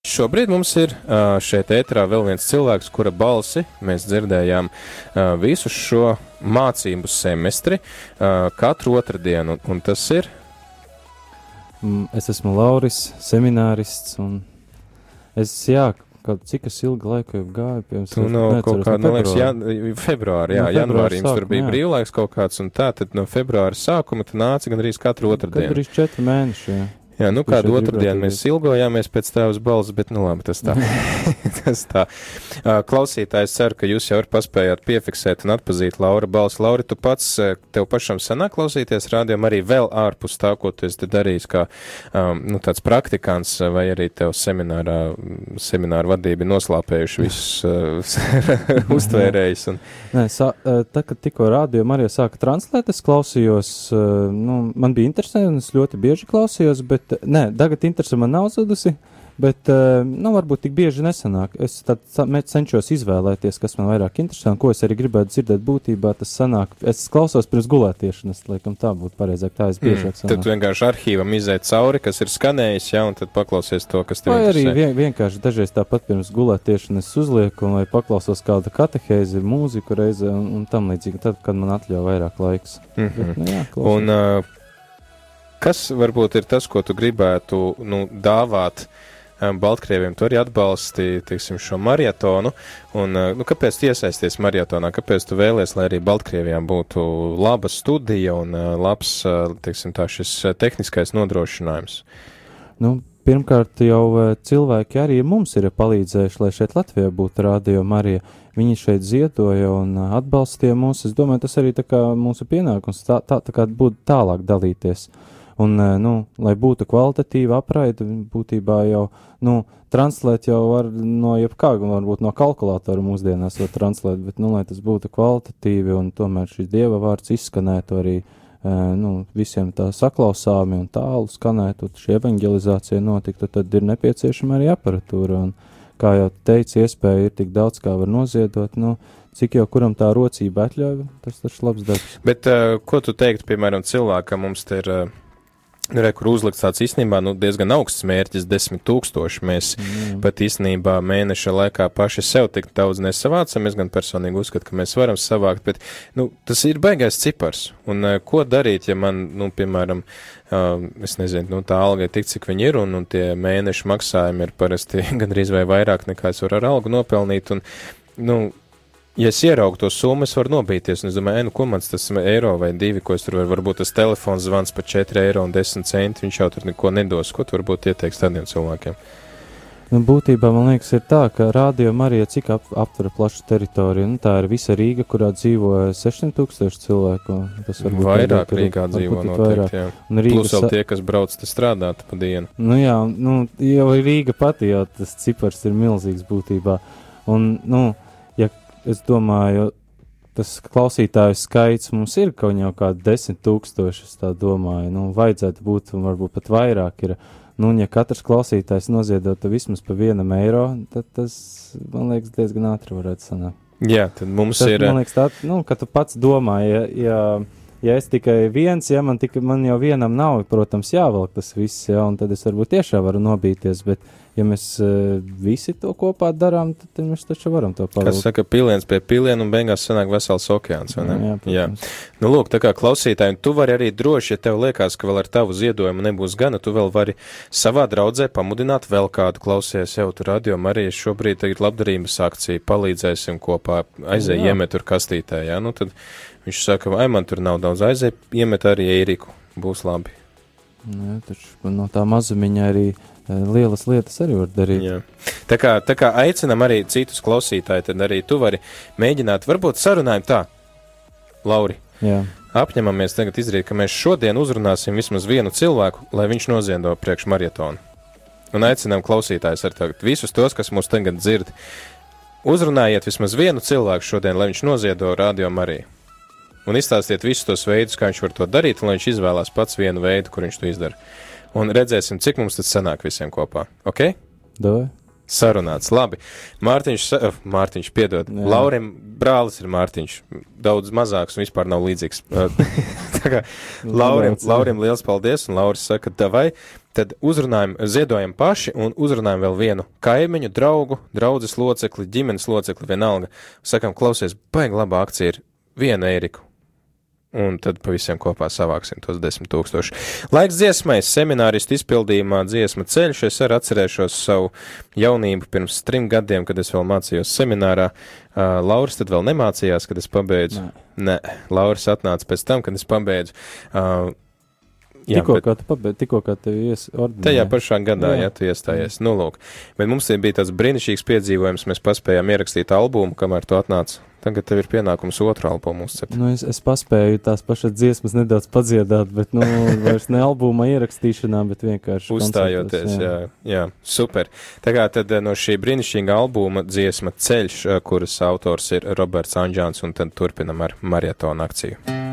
Šobrīd mums ir šeit ēterā vēl viens cilvēks, kura balsi mēs dzirdējām visu šo mācību semestri katru otrdienu, un tas ir. Mm, es esmu Lauris, seminārists, un es, jā, Kad, cik es ilgu laiku jau gāju pie jums? Tu no kaut kā, no liekas, jan, februāri, jā, no janvārī jums tur bija jā. brīvlaiks kaut kāds, un tā tad no februāra sākuma tu nāci gandrīz katru otrdienu. Gandrīz četri mēneši, jā. Jā, nu kādu otrdienu mēs ilgojāmies pēc tavas balss, bet nu labi, tas tā. tas tā. Klausītājs ceru, ka jūs jau paspējāt piefiksēt un atpazīt Laura balss. Laura, tu pats, tev pašam sanāk klausīties rādījumā arī vēl ārpus tā, ko tu esi darījis kā um, nu, tāds praktikants, vai arī tev seminārā, semināra vadība noslāpējuši visus uztvērējus. Un... Nē, sā, tā, kad tikko rādījumā arī sāka translēt, es klausījos, nu, man bija interesanti, un es ļoti bieži klausījos, Bet, nē, tagad interese man nav zudusi. Bet, eh, nu, varbūt tik bieži nesanāk. Es tad cenšos izvēlēties, kas man vairāk interesē, un ko es arī gribētu dzirdēt. Būtībā tas sanāk, es klausos pirms gulētiešanas, laikam tā būtu pareizāk. Tā es biežāk mm, sanāk. Tad vienkārši arhīvam iziet cauri, kas ir skanējis, jā, un tad paklausies to, kas tev ir. Vai arī vien, vienkārši dažreiz tāpat pirms gulētiešanas uzlieku, un vai paklausos kādu katehēzi, mūziku reizi un, un tam līdzīgi, tad, kad man atļauj vairāk laiks. Mm -hmm. Bet, nu, jā, klausos. un, uh, Kas varbūt ir tas, ko tu gribētu nu, dāvāt um, Baltkrieviem? Tu arī atbalsti teiksim, šo maratonu. Uh, nu, kāpēc tu iesaisties maratonā? Kāpēc tu vēlies, lai arī Baltkrievijām būtu laba studija un uh, labs uh, teiksim, tā, tehniskais nodrošinājums? Nu, Pirmkārt, jau cilvēki arī mums ir palīdzējuši, lai šeit Latvijā būtu radio Marija. Viņi šeit ziedoja un atbalstīja mūs. Es domāju, tas arī tā kā mūsu pienākums tā, tā, tā kā būtu tālāk dalīties. Uh, Un, eh, nu, lai būtu kvalitatīva apraide, būtībā jau, nu, translēt jau var no jebkā, varbūt no kalkulatora mūsdienās var translēt, bet, nu, lai tas būtu kvalitatīvi un tomēr šis dieva vārds izskanētu arī, e, nu, visiem tā saklausāmi un tālu skanētu, šī evangelizācija notiktu, tad ir nepieciešama arī aparatūra. Un, kā jau teicu, iespēja ir tik daudz, kā var noziedot, nu, cik jau kuram tā rocība atļauj, tas taču labs darbs. Bet, uh, ko tu teiktu, piemēram, cilvēkam mums te ir. Uh Re, kur uzlikts tāds īstenībā nu, diezgan augsts mērķis, desmit tūkstoši. Mēs mm. pat īstenībā mēneša laikā paši sev tik daudz nesavācam. Es gan personīgi uzskatu, ka mēs varam savākt, bet nu, tas ir baigais cipars. Un uh, ko darīt, ja man, nu, piemēram, uh, es nezinu, nu, tā alga ir tik, cik viņi ir, un, un tie mēneša maksājumi ir parasti gandrīz vai vairāk nekā es varu ar algu nopelnīt. Un, nu, ja es ieraugu to summu, es varu nobīties. Es domāju, nu, ko man tas eiro vai divi, ko es tur varu. Varbūt tas telefons zvans par 4 eiro un 10 centi. Viņš jau tur neko nedos. Ko tu varbūt ieteiks tādiem cilvēkiem? Nu, būtībā man liekas, ir tā, ka Rādio Marija cik ap, aptver plašu teritoriju. Nu, tā ir visa Rīga, kurā dzīvo 600 cilvēku. Tas varbūt vairāk Rīgā dzīvo noteikti, jā. Un Rīga Plus vēl tie, kas brauc te strādāt pa dienu. Nu jā, nu, jau Rīga pati jau tas cipars ir milzīgs būtībā. Un, nu, es domāju, tas klausītāju skaits mums ir kaut jau kādi desmit tūkstoši, es tā domāju, nu, vajadzētu būt, un varbūt pat vairāk ir. Nu, un ja katrs klausītājs noziedotu vismaz pa vienam eiro, tad tas, man liekas, diezgan ātri varētu sanākt. Jā, tad mums tad, ir. Man liekas, tā, nu, ka tu pats domā, ja, ja, ja es tikai viens, ja man, tika, man jau vienam nav, protams, jāvelk tas viss, ja, un tad es varbūt tiešām varu nobīties, bet, ja mēs uh, visi to kopā darām, tad, tad mēs taču varam to padarīt. Kas saka, piliens pie piliena un beigās sanāk vesels okeāns, ne? Jā, jā. Nu, lūk, tā kā klausītāji, tu vari arī droši, ja tev liekas, ka vēl ar tavu ziedojumu nebūs gana, tu vēl vari savā draudzē pamudināt vēl kādu klausies jau tur radio, arī šobrīd tagad labdarības akcija, palīdzēsim kopā, aizēj iemet tur kastītē, jā, nu tad viņš saka, vai man tur nav daudz aizēj, iemet arī Eiriku, būs labi. Jā, taču no tā mazumiņa arī lielas lietas arī var darīt. Jā. Tā kā, tā kā aicinam arī citus klausītājus, tad arī tu vari mēģināt, varbūt sarunājam tā, Lauri. Jā. Apņemamies tagad izdarīt, ka mēs šodien uzrunāsim vismaz vienu cilvēku, lai viņš noziedo priekš maratonu. Un aicinām klausītājus ar tagad visus tos, kas mūs tagad dzird. Uzrunājiet vismaz vienu cilvēku šodien, lai viņš noziedo radio Mariju. Un izstāstiet visus tos veidus, kā viņš var to darīt, un lai viņš izvēlās pats vienu veidu, kur viņš to izdara un redzēsim, cik mums tas sanāk visiem kopā. Ok? Dai. Sarunāts. Labi. Mārtiņš, uh, Mārtiņš piedod. Jā. Laurim brālis ir Mārtiņš. Daudz mazāks un vispār nav līdzīgs. Tā kā Laurim, Labāks. Laurim liels paldies, un Lauris saka, davai, tad uzrunājam, ziedojam paši un uzrunājam vēl vienu kaimiņu, draugu, draudzes locekli, ģimenes locekli, vienalga. Sakam, klausies, baigi laba akcija ir vienu eiriku. Un tad pa visiem kopā savāksim tos desmit tūkstoši. Laiks dziesmai, semināristu izpildījumā dziesma ceļš. Es arī atcerēšos savu jaunību pirms trim gadiem, kad es vēl mācījos seminārā. Uh, Lauris tad vēl nemācījās, kad es pabeidzu. Nē. Nē, Lauris atnāca pēc tam, kad es pabeidzu. Uh, jā, Tikko bet kā tu pabeidz, tikko kā tev ies ordinē. tajā pašā gadā, Jā. ja tu iestājies, nu lūk. Bet mums bija tāds brīnišķīgs piedzīvojums, mēs paspējām ierakstīt albumu, kamēr tu atnāc. Tagad tev ir pienākums otru albumu uzcept. Nu, es, es paspēju tās pašas dziesmas nedaudz padziedāt, bet, nu, vairs ne albuma ierakstīšanā, bet vienkārši Uzstājoties, koncertos, jā, jā, super. Tā kā tad eh, no šī brīnišķīgā albuma dziesma ceļš, eh, kuras autors ir Roberts Anģāns, un tad turpinam ar marietonu akciju.